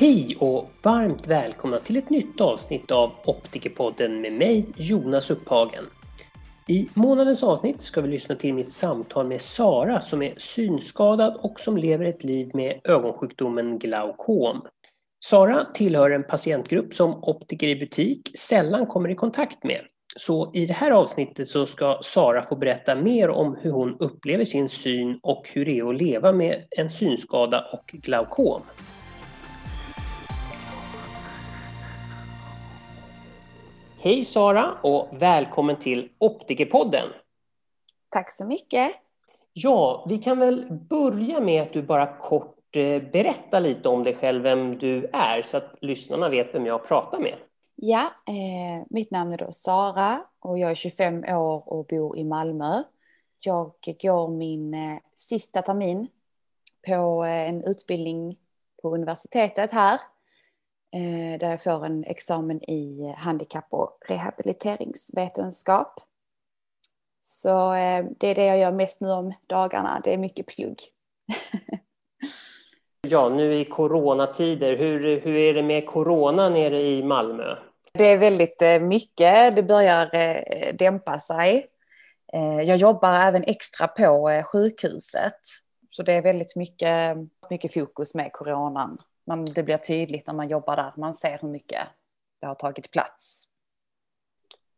Hej och varmt välkomna till ett nytt avsnitt av Optikerpodden med mig Jonas Upphagen. I månadens avsnitt ska vi lyssna till mitt samtal med Sara som är synskadad och som lever ett liv med ögonsjukdomen glaukom. Sara tillhör en patientgrupp som optiker i butik sällan kommer i kontakt med. Så i det här avsnittet så ska Sara få berätta mer om hur hon upplever sin syn och hur det är att leva med en synskada och glaukom. Hej Sara och välkommen till Optikerpodden. Tack så mycket. Ja, vi kan väl börja med att du bara kort eh, berättar lite om dig själv, vem du är, så att lyssnarna vet vem jag pratar med. Ja, eh, mitt namn är då Sara och jag är 25 år och bor i Malmö. Jag går min eh, sista termin på eh, en utbildning på universitetet här där jag får en examen i handikapp och rehabiliteringsvetenskap. Så eh, det är det jag gör mest nu om dagarna, det är mycket plugg. ja, nu i coronatider, hur, hur är det med corona nere i Malmö? Det är väldigt eh, mycket, det börjar dämpa sig. Jag jobbar även extra på sjukhuset, så det är väldigt mycket, mycket fokus med coronan man, det blir tydligt när man jobbar där. Man ser hur mycket det har tagit plats.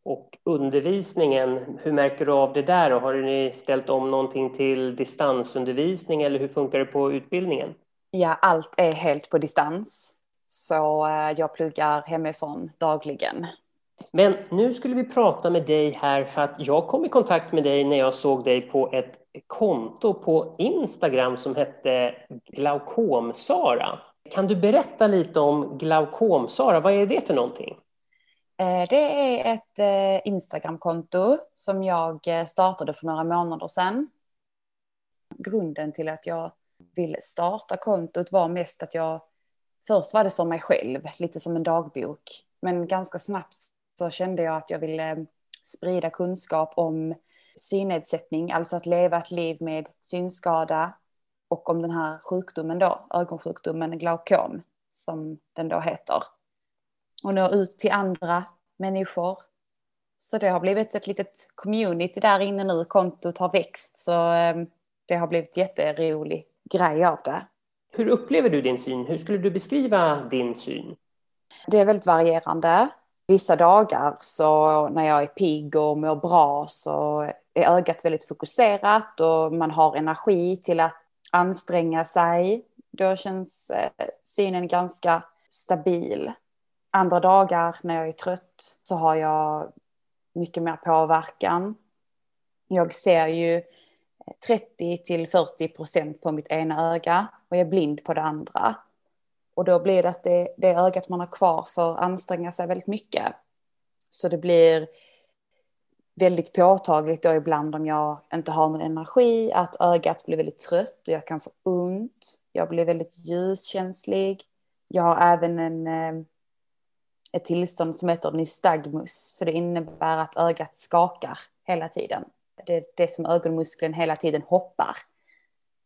Och undervisningen, hur märker du av det där? Och har ni ställt om någonting till distansundervisning eller hur funkar det på utbildningen? Ja, allt är helt på distans. Så eh, jag pluggar hemifrån dagligen. Men nu skulle vi prata med dig här för att jag kom i kontakt med dig när jag såg dig på ett konto på Instagram som hette Glaukom-Sara. Kan du berätta lite om glaukom, Sara? Vad är det för någonting? Eh, det är ett eh, Instagramkonto som jag eh, startade för några månader sedan. Grunden till att jag ville starta kontot var mest att jag först var det för mig själv, lite som en dagbok. Men ganska snabbt så kände jag att jag ville sprida kunskap om synnedsättning, alltså att leva ett liv med synskada och om den här sjukdomen då, ögonsjukdomen glaukom som den då heter. Och nå ut till andra människor. Så det har blivit ett litet community där inne nu, kontot har växt så eh, det har blivit jätterolig grej av det. Hur upplever du din syn? Hur skulle du beskriva din syn? Det är väldigt varierande. Vissa dagar så när jag är pigg och mår bra så är ögat väldigt fokuserat och man har energi till att anstränga sig. Då känns eh, synen ganska stabil. Andra dagar när jag är trött så har jag mycket mer påverkan. Jag ser ju eh, 30 till 40 procent på mitt ena öga och jag är blind på det andra. Och då blir det att det, det ögat man har kvar får anstränga sig väldigt mycket. Så det blir väldigt påtagligt då ibland om jag inte har någon energi, att ögat blir väldigt trött och jag kan få ont. Jag blir väldigt ljuskänslig. Jag har även en, eh, ett tillstånd som heter nystagmus, så det innebär att ögat skakar hela tiden. Det är det som ögonmuskeln hela tiden hoppar.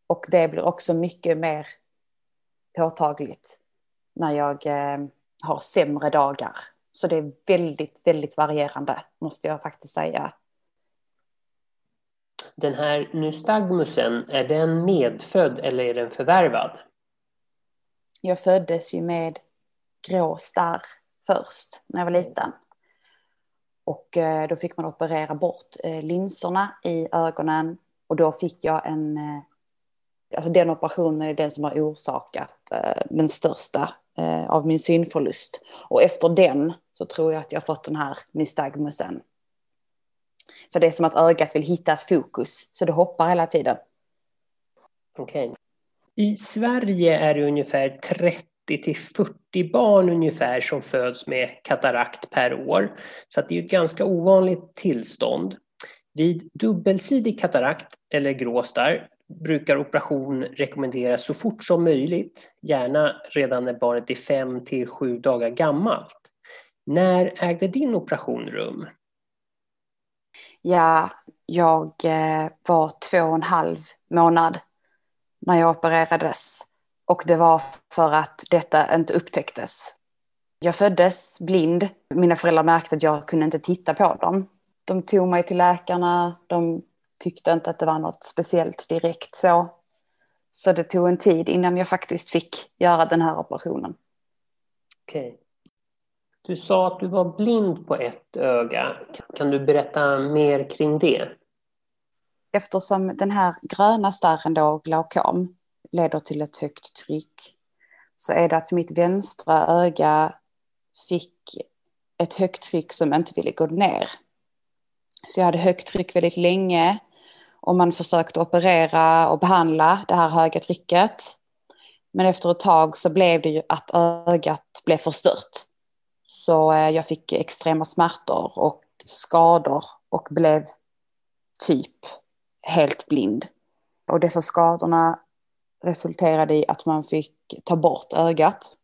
Och det blir också mycket mer påtagligt när jag eh, har sämre dagar. Så det är väldigt, väldigt varierande, måste jag faktiskt säga. Den här nystagmusen, är den medfödd eller är den förvärvad? Jag föddes ju med grå starr först när jag var liten. Och eh, då fick man operera bort eh, linserna i ögonen och då fick jag en... Eh, alltså den operationen är den som har orsakat den största av min synförlust. Och efter den så tror jag att jag fått den här nystagmusen. För det är som att ögat vill hitta ett fokus, så det hoppar hela tiden. Okej. Okay. I Sverige är det ungefär 30 till 40 barn ungefär som föds med katarakt per år. Så det är ett ganska ovanligt tillstånd. Vid dubbelsidig katarakt eller gråstar brukar operation rekommenderas så fort som möjligt, gärna redan när barnet är 5 till 7 dagar gammalt. När ägde din operation rum? Ja, jag eh, var två och en halv månad när jag opererades. Och det var för att detta inte upptäcktes. Jag föddes blind. Mina föräldrar märkte att jag kunde inte titta på dem. De tog mig till läkarna. De tyckte inte att det var något speciellt direkt så. Så det tog en tid innan jag faktiskt fick göra den här operationen. Okej. Du sa att du var blind på ett öga. Kan du berätta mer kring det? Eftersom den här gröna starren då, glaukom, leder till ett högt tryck så är det att mitt vänstra öga fick ett högt tryck som inte ville gå ner. Så jag hade högt tryck väldigt länge och man försökte operera och behandla det här höga trycket. Men efter ett tag så blev det ju att ögat blev förstört. Så eh, jag fick extrema smärtor och skador och blev typ helt blind. Och dessa skadorna resulterade i att man fick ta bort ögat.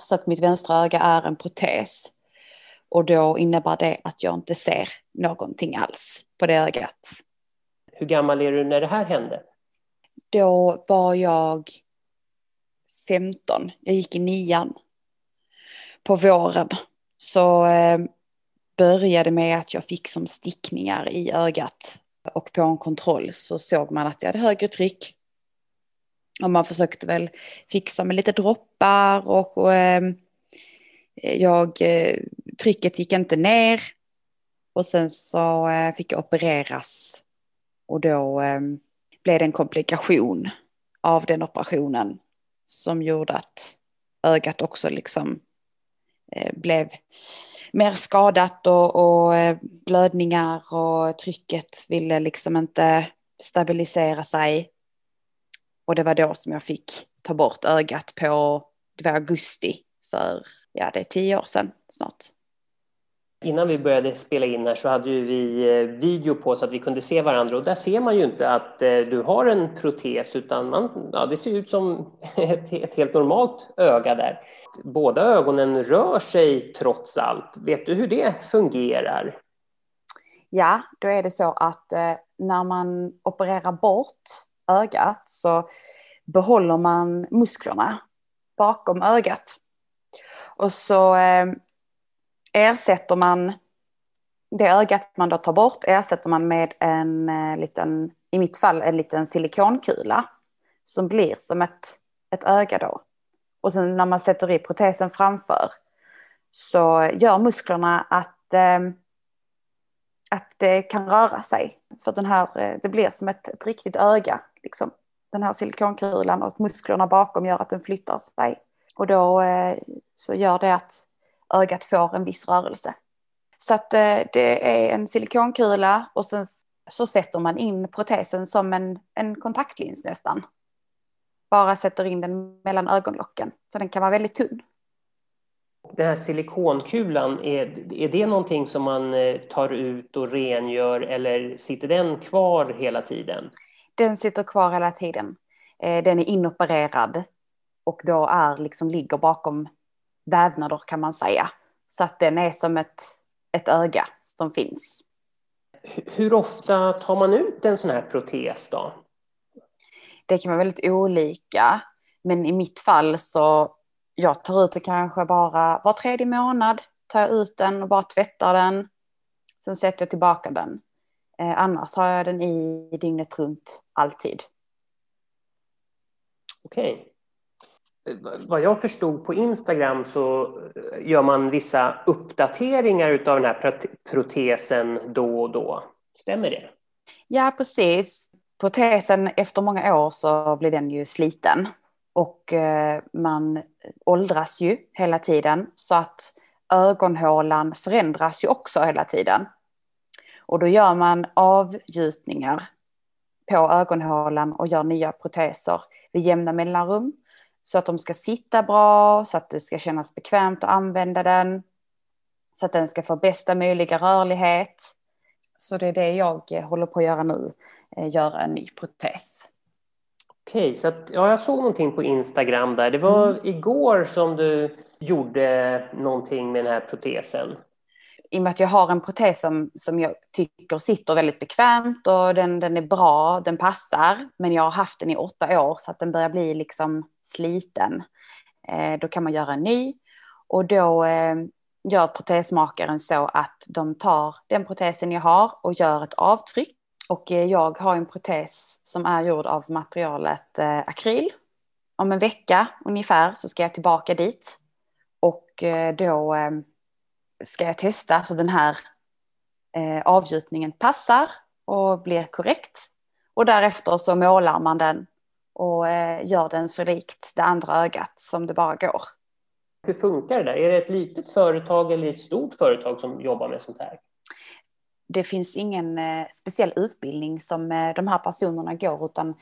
Så att mitt vänstra öga är en protes. Och då innebär det att jag inte ser någonting alls på det ögat. Hur gammal är du när det här hände? Då var jag 15. Jag gick i nian. På våren så eh, började med att jag fick som stickningar i ögat. Och på en kontroll så såg man att jag hade högre tryck. Och man försökte väl fixa med lite droppar och, och eh, jag, eh, trycket gick inte ner. Och sen så eh, fick jag opereras. Och då eh, blev det en komplikation av den operationen som gjorde att ögat också liksom Eh, blev mer skadat och, och eh, blödningar och trycket ville liksom inte stabilisera sig. Och det var då som jag fick ta bort ögat på, det var augusti för, ja det är tio år sedan snart. Innan vi började spela in här så hade ju vi eh, video på så att vi kunde se varandra och där ser man ju inte att du har en protes utan man, ja, det ser ut som ett, ett helt normalt öga där. Båda ögonen rör sig trots allt. Vet du hur det fungerar? Ja, då är det så att eh, när man opererar bort ögat så behåller man musklerna bakom ögat. Och så eh, ersätter man det ögat man då tar bort ersätter man med en eh, liten, i mitt fall en liten silikonkula som blir som ett, ett öga då. Och sen när man sätter i protesen framför så gör musklerna att, eh, att det kan röra sig. För den här, eh, det blir som ett, ett riktigt öga, liksom. den här silikonkulan och musklerna bakom gör att den flyttar sig. Och då eh, så gör det att ögat får en viss rörelse. Så att eh, det är en silikonkula och sen så sätter man in protesen som en, en kontaktlins nästan. Bara sätter in den mellan ögonlocken, så den kan vara väldigt tunn. Den här silikonkulan, är, är det någonting som man eh, tar ut och rengör eller sitter den kvar hela tiden? Den sitter kvar hela tiden. Eh, den är inopererad och då är liksom ligger bakom vävnader kan man säga. Så att den är som ett, ett öga som finns. Hur ofta tar man ut en sån här protes då? Det kan vara väldigt olika. Men i mitt fall så jag tar ut det kanske bara var tredje månad. Tar jag ut den och bara tvättar den. Sen sätter jag tillbaka den. Eh, annars har jag den i dygnet runt alltid. Okej vad jag förstod på Instagram så gör man vissa uppdateringar av den här protesen då och då. Stämmer det? Ja, precis. Protesen efter många år så blir den ju sliten och eh, man åldras ju hela tiden så att ögonhålan förändras ju också hela tiden. Och då gör man avgjutningar på ögonhålan och gör nya proteser vid jämna mellanrum så att de ska sitta bra, så att det ska kännas bekvämt att använda den. Så att den ska få bästa möjliga rörlighet. Så det är det jag eh, håller på att göra nu, göra en ny protes. Okej, så att, ja, jag såg någonting på Instagram där. Det var mm. igår som du gjorde någonting med den här protesen. i och med att jag har en protes som, som jag tycker sitter väldigt bekvämt och den, den är bra, den passar, men jag har haft den i åtta år så att den börjar bli liksom sliten. Eh, då kan man göra en ny och då eh, gör protesmakaren så att de tar den protesen jag har och gör ett avtryck. Och eh, jag har en protes som är gjord av materialet eh, akryl. Om en vecka ungefär så ska jag tillbaka dit och eh, då eh, ska jag testa så den här eh, avgjutningen passar och blir korrekt. Och därefter så målar man den och eh, gör den så likt det andra ögat som det bara går. Hur funkar det där? Är det ett litet företag eller ett stort företag som jobbar med sånt här? Det finns ingen eh, speciell utbildning som eh, de här personerna går utan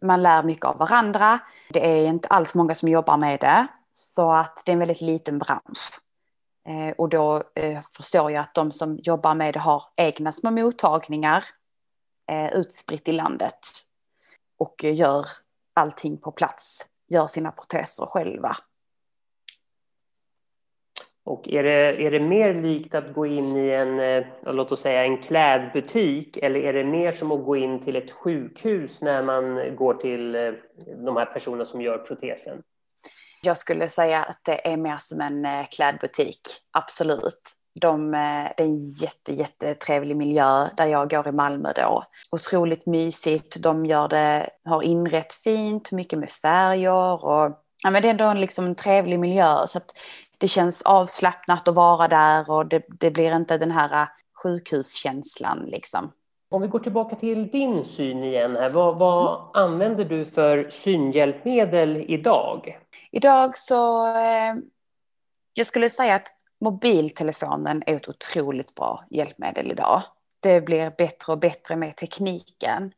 man lär mycket av varandra. Det är inte alls många som jobbar med det så att det är en väldigt liten bransch. Eh, och då förstår jag att de som jobbar med det har egna små mottagningar utspritt i landet och gör allting på plats, gör sina proteser själva. Och är det, är det mer likt att gå in i en, eh, låt oss säga en klädbutik eller är det mer som att gå in till ett sjukhus när man går till eh, de här personerna som gör protesen? Jag skulle säga att det är mer som en eh, klädbutik, absolut. De, det är en jätte, jättetrevlig miljö där jag går i Malmö då. Otroligt mysigt, de gör det, har inrett fint, mycket med färger och ja, men det är ändå liksom en trevlig miljö så att det känns avslappnat att vara där och det, det blir inte den här eh, sjukhuskänslan liksom. Om vi går tillbaka till din syn igen här, vad, vad använder du för synhjälpmedel idag? Idag så, eh, jag skulle säga att mobiltelefonen är ett otroligt bra hjälpmedel idag. Det blir bättre och bättre med tekniken.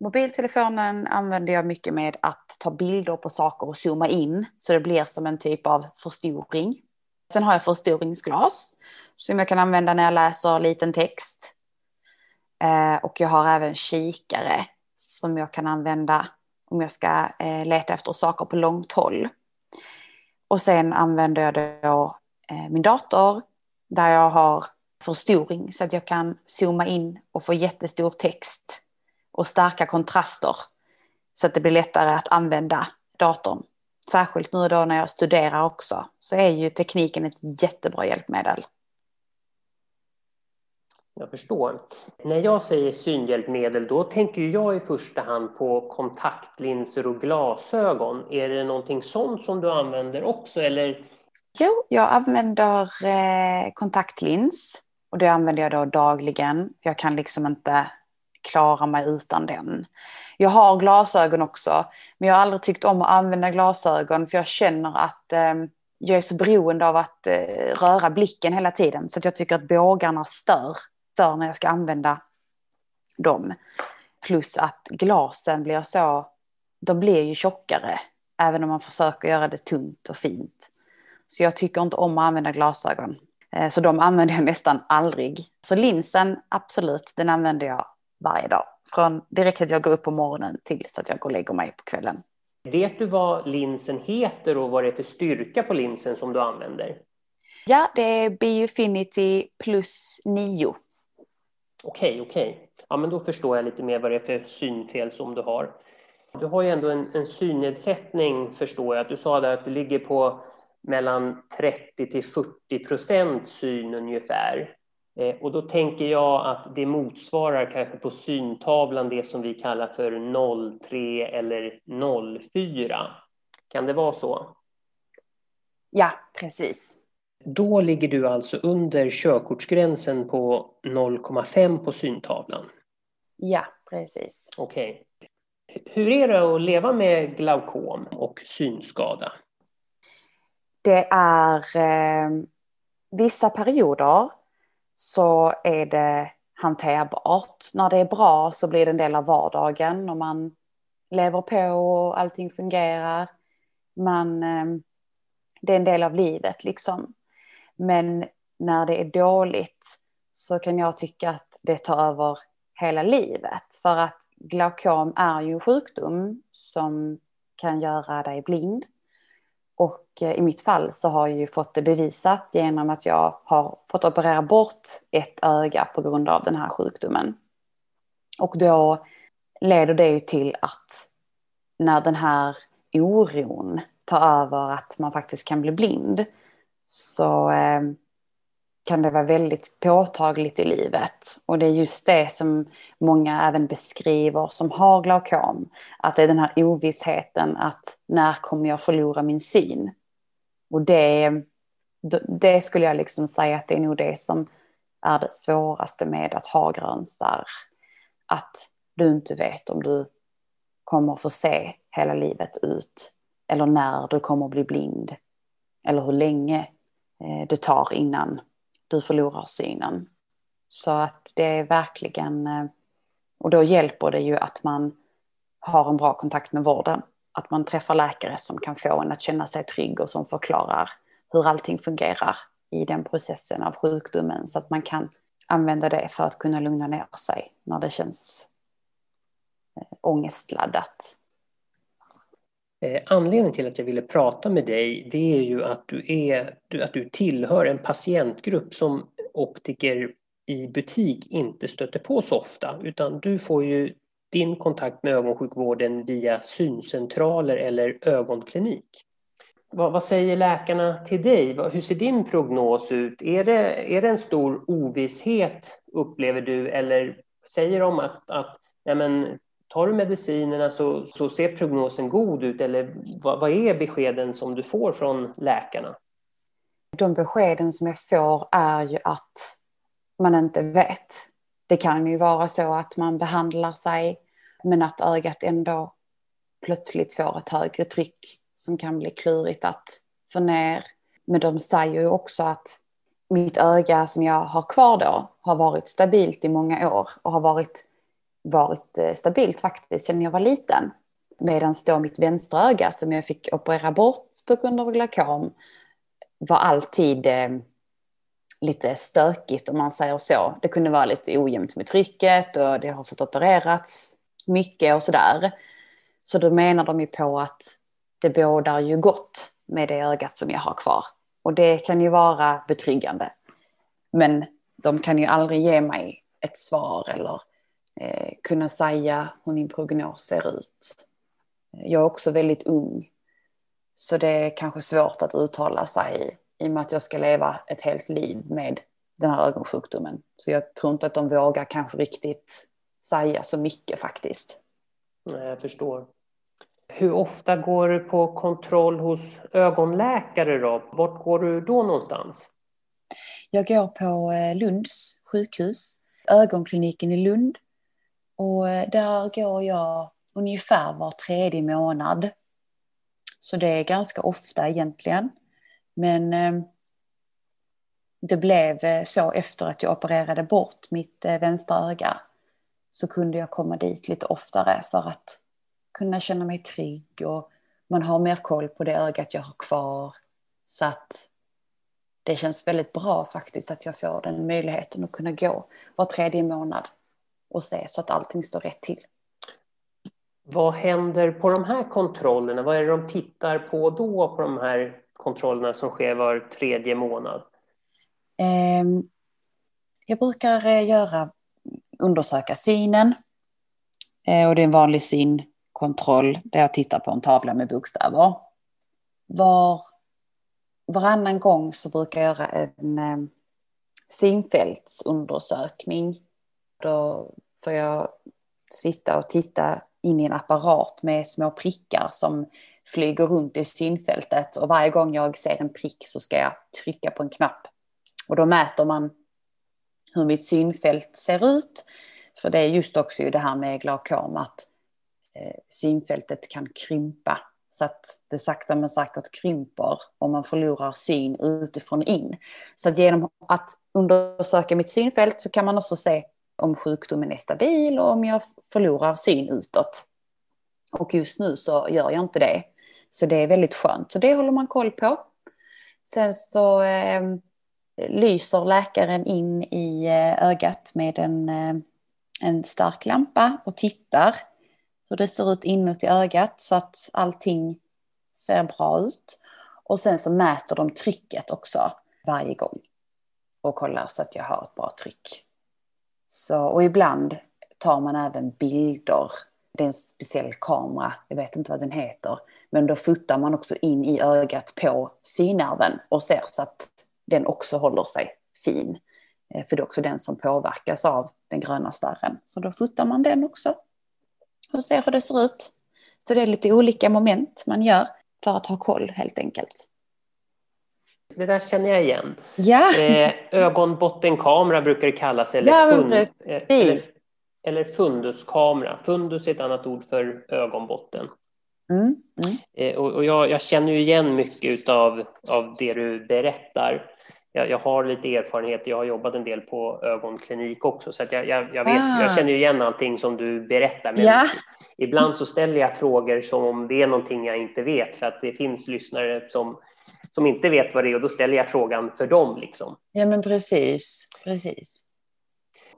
Mobiltelefonen använder jag mycket med att ta bilder på saker och zooma in så det blir som en typ av förstoring. Sen har jag förstoringsglas som jag kan använda när jag läser liten text. Eh, och jag har även kikare som jag kan använda om jag ska eh, leta efter saker på långt håll. Och sen använder jag då eh, min dator där jag har förstoring så att jag kan zooma in och få jättestor text och starka kontraster så att det blir lättare att använda datorn. Särskilt nu då när jag studerar också så är ju tekniken ett jättebra hjälpmedel. Jag förstår. När jag säger synhjälpmedel då tänker jag i första hand på kontaktlinser och glasögon. Är det någonting sånt som du använder också eller? Jo, jag använder eh, kontaktlins och det använder jag då dagligen. Jag kan liksom inte klara mig utan den. Jag har glasögon också, men jag har aldrig tyckt om att använda glasögon för jag känner att eh, jag är så beroende av att eh, röra blicken hela tiden så att jag tycker att bågarna stör stör när jag ska använda dem. Plus att glasen blir så, de blir ju tjockare även om man försöker göra det tunt och fint. Så jag tycker inte om att använda glasögon. Eh, så de använder jag nästan aldrig. Så linsen, absolut, den använder jag varje dag. Från direkt att jag går upp på morgonen tills att jag går och lägger mig på kvällen. Vet du vad linsen heter och vad det är för styrka på linsen som du använder? Ja, det är Biofinity plus 9. Okej, okej. Ja, men då förstår jag lite mer vad det är för synfel som du har. Du har ju ändå en, en synnedsättning, förstår jag. Att du sa där att du ligger på mellan 30 till 40 procent syn ungefär. Eh, och då tänker jag att det motsvarar kanske på syntavlan det som vi kallar för 03 eller 04. Kan det vara så? Ja, precis. Då ligger du alltså under körkortsgränsen på 0,5 på syntavlan? Ja, precis. Okej. Okay. Hur är det att leva med glaukom och synskada? Det är eh, vissa perioder så är det hanterbart. När det är bra så blir det en del av vardagen och man lever på och allting fungerar. Man, eh, det är en del av livet liksom. Men när det är dåligt så kan jag tycka att det tar över hela livet. För att glaukom är ju en sjukdom som kan göra dig blind. Och eh, i mitt fall så har jag ju fått det bevisat genom att jag har fått operera bort ett öga på grund av den här sjukdomen. Och då leder det ju till att när den här oron tar över att man faktiskt kan bli blind så eh, kan det vara väldigt påtagligt i livet. Och det är just det som många även beskriver som har glaukom. Att det är den här ovissheten att när kommer jag förlora min syn? Och det, det skulle jag liksom säga att det är nog det som är det svåraste med att ha grönstarr. Att du inte vet om du kommer få se hela livet ut. Eller när du kommer bli blind. Eller hur länge eh, det tar innan du förlorar synen. Så att det är verkligen, eh, och då hjälper det ju att man har en bra kontakt med vården. Att man träffar läkare som kan få en att känna sig trygg och som förklarar hur allting fungerar i den processen av sjukdomen så att man kan använda det för att kunna lugna ner sig när det känns eh, ångestladdat. Eh, anledningen till att jag ville prata med dig det är ju att du, är, att du tillhör en patientgrupp som optiker i butik inte stöter på så ofta utan du får ju din kontakt med ögonsjukvården via syncentraler eller ögonklinik. Vad, vad, säger läkarna till dig? Hur ser din prognos ut? Är det, är det en stor ovisshet upplever du eller säger de att, att nej men, tar du medicinerna så, så ser prognosen god ut eller vad, vad är beskeden som du får från läkarna? De beskeden som jag får är ju att man inte vet. Det kan ju vara så att man behandlar sig men att ögat ändå plötsligt får ett högre tryck som kan bli klurigt att få ner. Men de säger ju också att mitt öga som jag har kvar då har varit stabilt i många år och har varit varit eh, stabilt faktiskt sedan jag var liten. Medan då mitt vänstra öga som jag fick operera bort på grund av glaukom var alltid eh, lite stökigt om man säger så. Det kunde vara lite ojämnt med trycket och det har fått opererats mycket och sådär. Så då menar de ju på att det bådar ju gott med det ögat som jag har kvar. Och det kan ju vara betryggande. Men de kan ju aldrig ge mig ett svar eller kunna säga hur min prognos ser ut. Jag är också väldigt ung. Så det är kanske svårt att uttala sig i och med att jag ska leva ett helt liv med den här ögonsjukdomen. Så jag tror inte att de vågar kanske riktigt säga så mycket faktiskt. Nej, jag förstår. Hur ofta går du på kontroll hos ögonläkare då? Vart går du då någonstans? Jag går på eh, Lunds sjukhus, ögonkliniken i Lund och eh, där går jag ungefär var tredje månad. Så det är ganska ofta egentligen. Men eh, det blev eh, så efter att jag opererade bort mitt vänstra öga. Så kunde jag komma dit lite oftare för att kunna känna mig trygg och man har mer koll på det ögat jag har kvar. Så att det känns väldigt bra faktiskt att jag får den möjligheten att kunna gå var tredje månad och se så att allting står rätt till. Vad händer på de här kontrollerna? Vad är det de tittar på då på de här kontrollerna som sker var tredje månad? Ehm, jag brukar eh, göra, undersöka synen. Eh, och det är en vanlig synkontroll där jag tittar på en tavla med bokstäver. Var, varannan gång så brukar jag göra en eh, synfältsundersökning då får jag sitta och titta in i en apparat med små prickar som flyger runt i synfältet och varje gång jag ser en prick så ska jag trycka på en knapp. Och då mäter man hur mitt synfält ser ut. För det är just också det här med glaukom att eh, synfältet kan krympa så att det sakta men säkert krymper om man förlorar syn utifrån in. Så att genom att undersöka mitt synfält så kan man också se om sjukdomen är stabil och om jag förlorar syn utåt. Och just nu så gör jag inte det. Så det är väldigt skönt. Så det håller man koll på. Sen så eh, lyser läkaren in i eh, ögat med en, eh, en stark lampa och tittar hur det ser ut inuti ögat så att allting ser bra ut. Och sen så mäter de trycket också varje gång. Och kollar så att jag har ett bra tryck. Så, och ibland tar man även bilder. Det är en speciell kamera, jag vet inte vad den heter. Men då fotar man också in i ögat på synnerven och ser så att den också håller sig fin. Eh, för det är också den som påverkas av den gröna starren. Så då fotar man den också och ser hur det ser ut. Så det är lite olika moment man gör för att ha koll helt enkelt. Det där känner jag igen. Ja. Eh, ögonbottenkamera brukar det kallas, eller, Ja, fund, eh, eller, eller funduskamera. Fundus är ett annat ord för ögonbotten. Mm, mm. Eh, och och jag, jag känner ju igen mycket av, av det du berättar. Jag, jag har lite erfarenhet, jag har jobbat en del på ögonklinik också, så jag, jag, jag, vet, Ah. jag känner ju igen allting som du berättar. Men Ja. ibland så ställer jag frågor som om det är någonting jag inte vet, för att det finns lyssnare som, som inte vet vad det är, och då ställer jag frågan för dem. Liksom. ja, men precis. precis.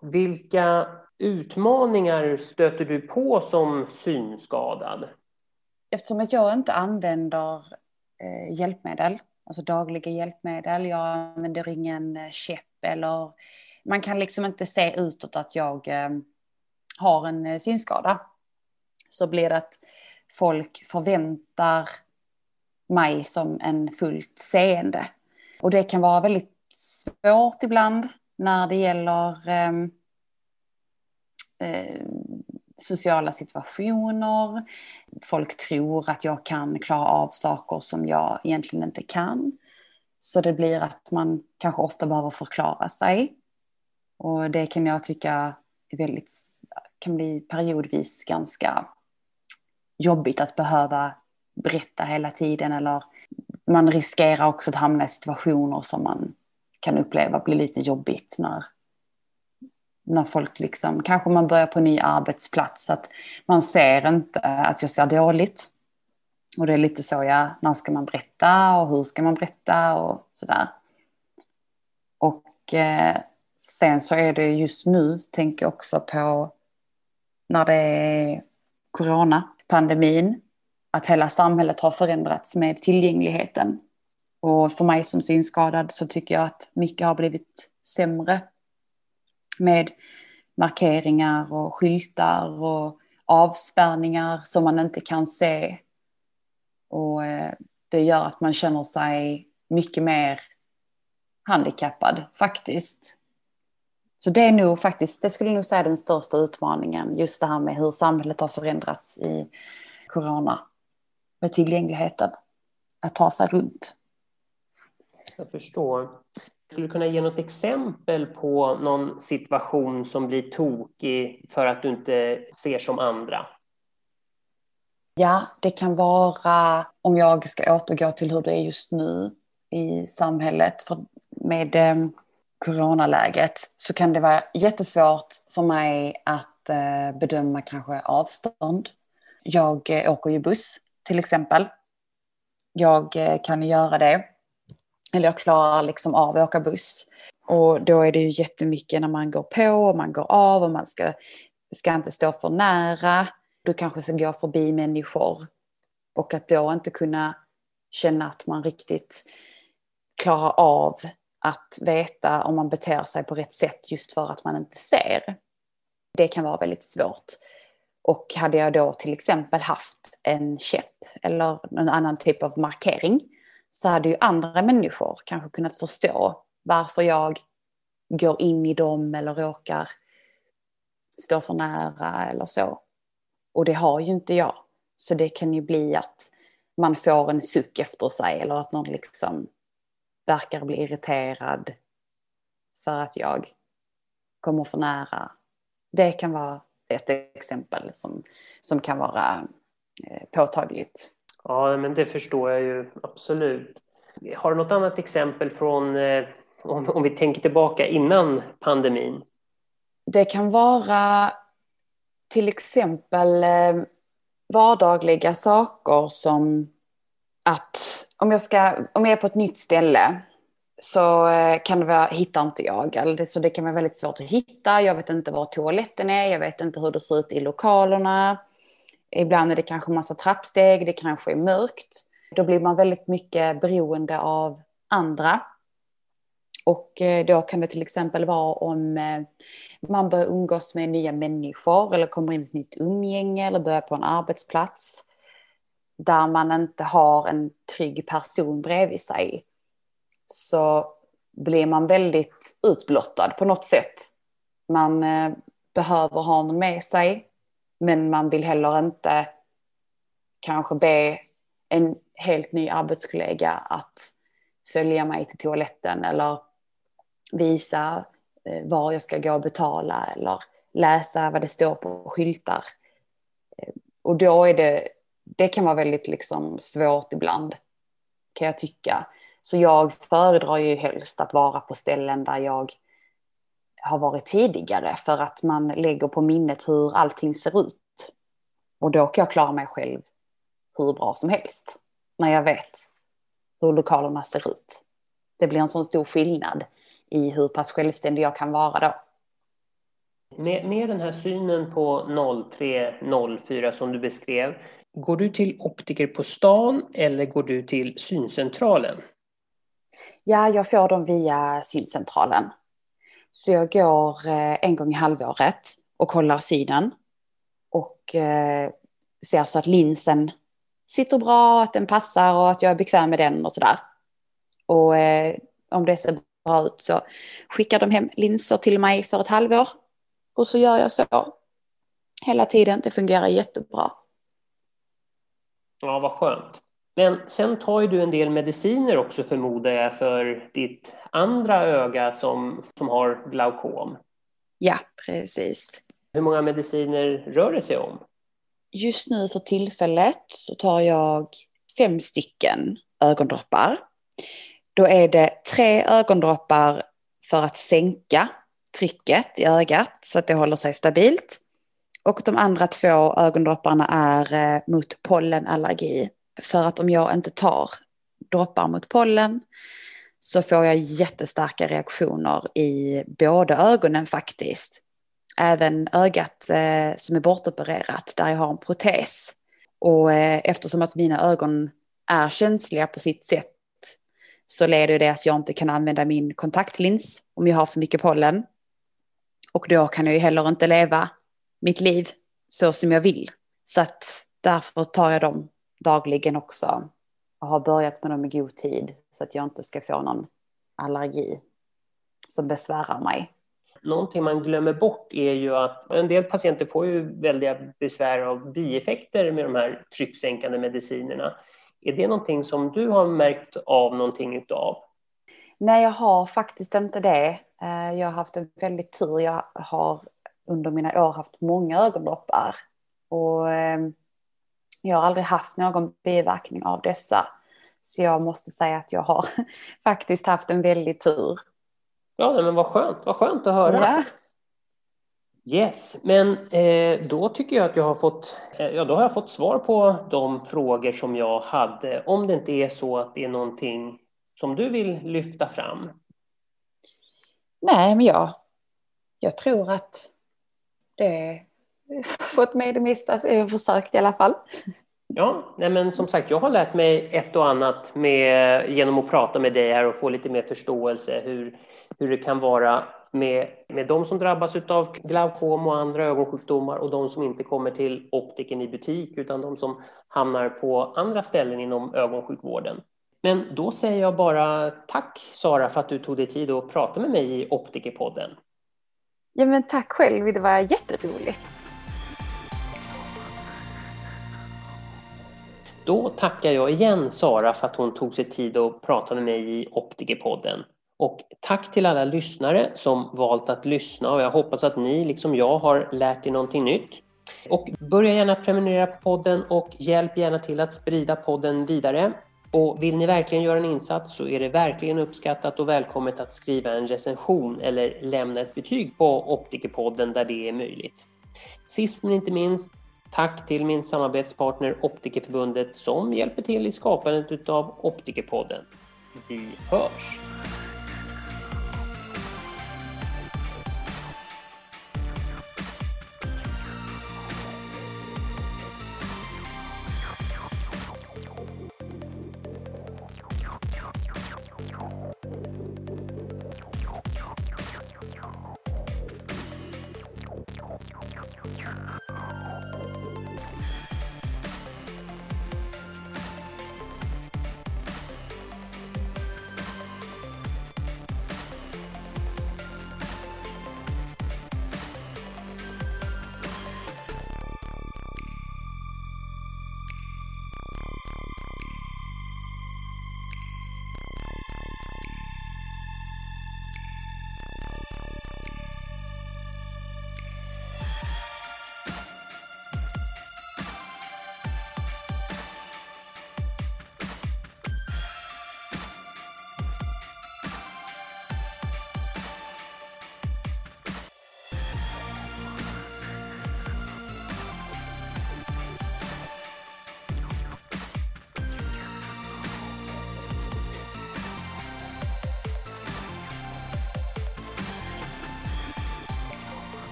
Vilka utmaningar stöter du på som synskadad? Eftersom att jag inte använder eh, hjälpmedel, alltså dagliga hjälpmedel, jag använder ingen eh, käpp eller man kan liksom inte se utåt att jag eh, har en synskada. Så blir det att folk förväntar mig som en fullt seende. Och det kan vara väldigt svårt ibland när det gäller ehm, eh, sociala situationer. Folk tror att jag kan klara av saker som jag egentligen inte kan. Så det blir att man kanske ofta behöver förklara sig. Och det kan jag tycka är väldigt, kan bli periodvis ganska jobbigt att behöva berätta hela tiden. Eller man riskerar också att hamna i situationer som man kan uppleva blir lite jobbigt när när folk liksom, kanske man börjar på en ny arbetsplats, att man ser inte att jag ser dåligt. Och det är lite så, ja, när ska man berätta och hur ska man berätta och sådär. Och eh, sen så är det just nu, tänker jag också på när det är corona, pandemin att hela samhället har förändrats med tillgängligheten. Och för mig som synskadad så tycker jag att mycket har blivit sämre med markeringar och skyltar och avspärrningar som man inte kan se. Och eh, det gör att man känner sig mycket mer handikappad faktiskt. Så det är nog faktiskt, det skulle jag nog säga är den största utmaningen, just det här med hur samhället har förändrats i corona med tillgängligheten, att ta sig runt. Jag förstår. Skulle du kunna ge något exempel på någon situation som blir tokig för att du inte ser som andra? Ja, det kan vara om jag ska återgå till hur det är just nu i samhället för med eh, coronaläget så kan det vara jättesvårt för mig att eh, bedöma kanske avstånd. Jag eh, åker ju buss till exempel. Jag eh, kan göra det. Eller jag klarar liksom av att åka buss. Och då är det ju jättemycket när man går på och man går av och man ska, ska inte stå för nära. Du kanske ska gå förbi människor. Och att då inte kunna känna att man riktigt klarar av att veta om man beter sig på rätt sätt just för att man inte ser. Det kan vara väldigt svårt. Och hade jag då till exempel haft en käpp eller någon annan typ av markering så hade ju andra människor kanske kunnat förstå varför jag går in i dem eller råkar stå för nära eller så. Och det har ju inte jag. Så det kan ju bli att man får en suck efter sig eller att någon liksom verkar bli irriterad för att jag kommer för nära. Det kan vara ett exempel som, som kan vara påtagligt. Ja, men det förstår jag ju absolut. Har du något annat exempel från, eh, om, om vi tänker tillbaka innan pandemin? Det kan vara till exempel eh, vardagliga saker som att om jag, ska, om jag är på ett nytt ställe så eh, kan det vara, hittar inte jag. Det, så det kan vara väldigt svårt att hitta. Jag vet inte var toaletten är, jag vet inte hur det ser ut i lokalerna. Ibland är det kanske massa trappsteg, det kanske är mörkt. Då blir man väldigt mycket beroende av andra. Och eh, då kan det till exempel vara om eh, man börjar umgås med nya människor eller kommer in i ett nytt umgänge eller börjar på en arbetsplats där man inte har en trygg person bredvid sig så blir man väldigt utblottad på något sätt. Man eh, behöver ha någon med sig men man vill heller inte kanske be en helt ny arbetskollega att följa mig till toaletten eller visa eh, var jag ska gå och betala eller läsa vad det står på skyltar. Eh, och då är det, det kan vara väldigt liksom svårt ibland, kan jag tycka. Så jag föredrar ju helst att vara på ställen där jag har varit tidigare för att man lägger på minnet hur allting ser ut. Och då kan jag klara mig själv hur bra som helst när jag vet hur lokalerna ser ut. Det blir en sån stor skillnad i hur pass självständig jag kan vara då. Med, med den här synen på 0304 som du beskrev, går du till optiker på stan eller går du till syncentralen? Ja, jag får dem via syncentralen. Så jag går eh, en gång i halvåret och kollar synen. Och eh, ser så att linsen sitter bra, att den passar och att jag är bekväm med den och sådär. Och eh, om det ser bra ut så skickar de hem linser till mig för ett halvår. Och så gör jag så hela tiden. Det fungerar jättebra. Ja, vad skönt. Men sen tar ju du en del mediciner också förmodar jag för ditt andra öga som, som har glaukom. Ja, precis. Hur många mediciner rör det sig om? Just nu för tillfället så tar jag fem stycken ögondroppar. Då är det tre ögondroppar för att sänka trycket i ögat så att det håller sig stabilt. Och de andra två ögondropparna är eh, mot pollenallergi. För att om jag inte tar droppar mot pollen så får jag jättestarka reaktioner i båda ögonen faktiskt. Även ögat eh, som är bortopererat där jag har en protes. Och eh, eftersom att mina ögon är känsliga på sitt sätt så leder det att jag inte kan använda min kontaktlins om jag har för mycket pollen. Och då kan jag ju heller inte leva mitt liv så som jag vill. Så att därför tar jag dem dagligen också och har börjat med dem i god tid så att jag inte ska få någon allergi som besvärar mig. Någonting man glömmer bort är ju att en del patienter får ju väldiga besvär av bieffekter med de här trycksänkande medicinerna. Är det någonting som du har märkt av någonting utav? Nej, jag har faktiskt inte det. Eh, jag har haft en väldigt tur. Jag har under mina år haft många ögonloppar och ehm, jag har aldrig haft någon biverkning av dessa. Så jag måste säga att jag har faktiskt haft en väldig tur. Ja, men vad skönt, vad skönt att höra. Ja. Yes, men eh, då tycker jag att jag har fått, eh, ja, då har jag fått svar på de frågor som jag hade. Om det inte är så att det är någonting som du vill lyfta fram. Nej, men jag, jag tror att det fått med det mesta, så jag har försökt i alla fall. Ja, nej men som sagt, jag har lärt mig ett och annat med, genom att prata med dig här och få lite mer förståelse hur, hur det kan vara med, med de som drabbas av glaukom och andra ögonsjukdomar och de som inte kommer till optiken i butik utan de som hamnar på andra ställen inom ögonsjukvården. Men då säger jag bara tack Sara för att du tog dig tid att prata med mig i Optikerpodden. Ja men tack själv, det var jätteroligt. Då tackar jag igen Sara för att hon tog sig tid att prata med mig i Optikerpodden. Och tack till alla lyssnare som valt att lyssna och jag hoppas att ni liksom jag har lärt er någonting nytt. Och börja gärna prenumerera på podden och hjälp gärna till att sprida podden vidare. Och vill ni verkligen göra en insats så är det verkligen uppskattat och välkommet att skriva en recension eller lämna ett betyg på Optikerpodden där det är möjligt. Sist men inte minst, Tack till min samarbetspartner Optikerförbundet som hjälper till i skapandet av Optikerpodden. Vi hörs!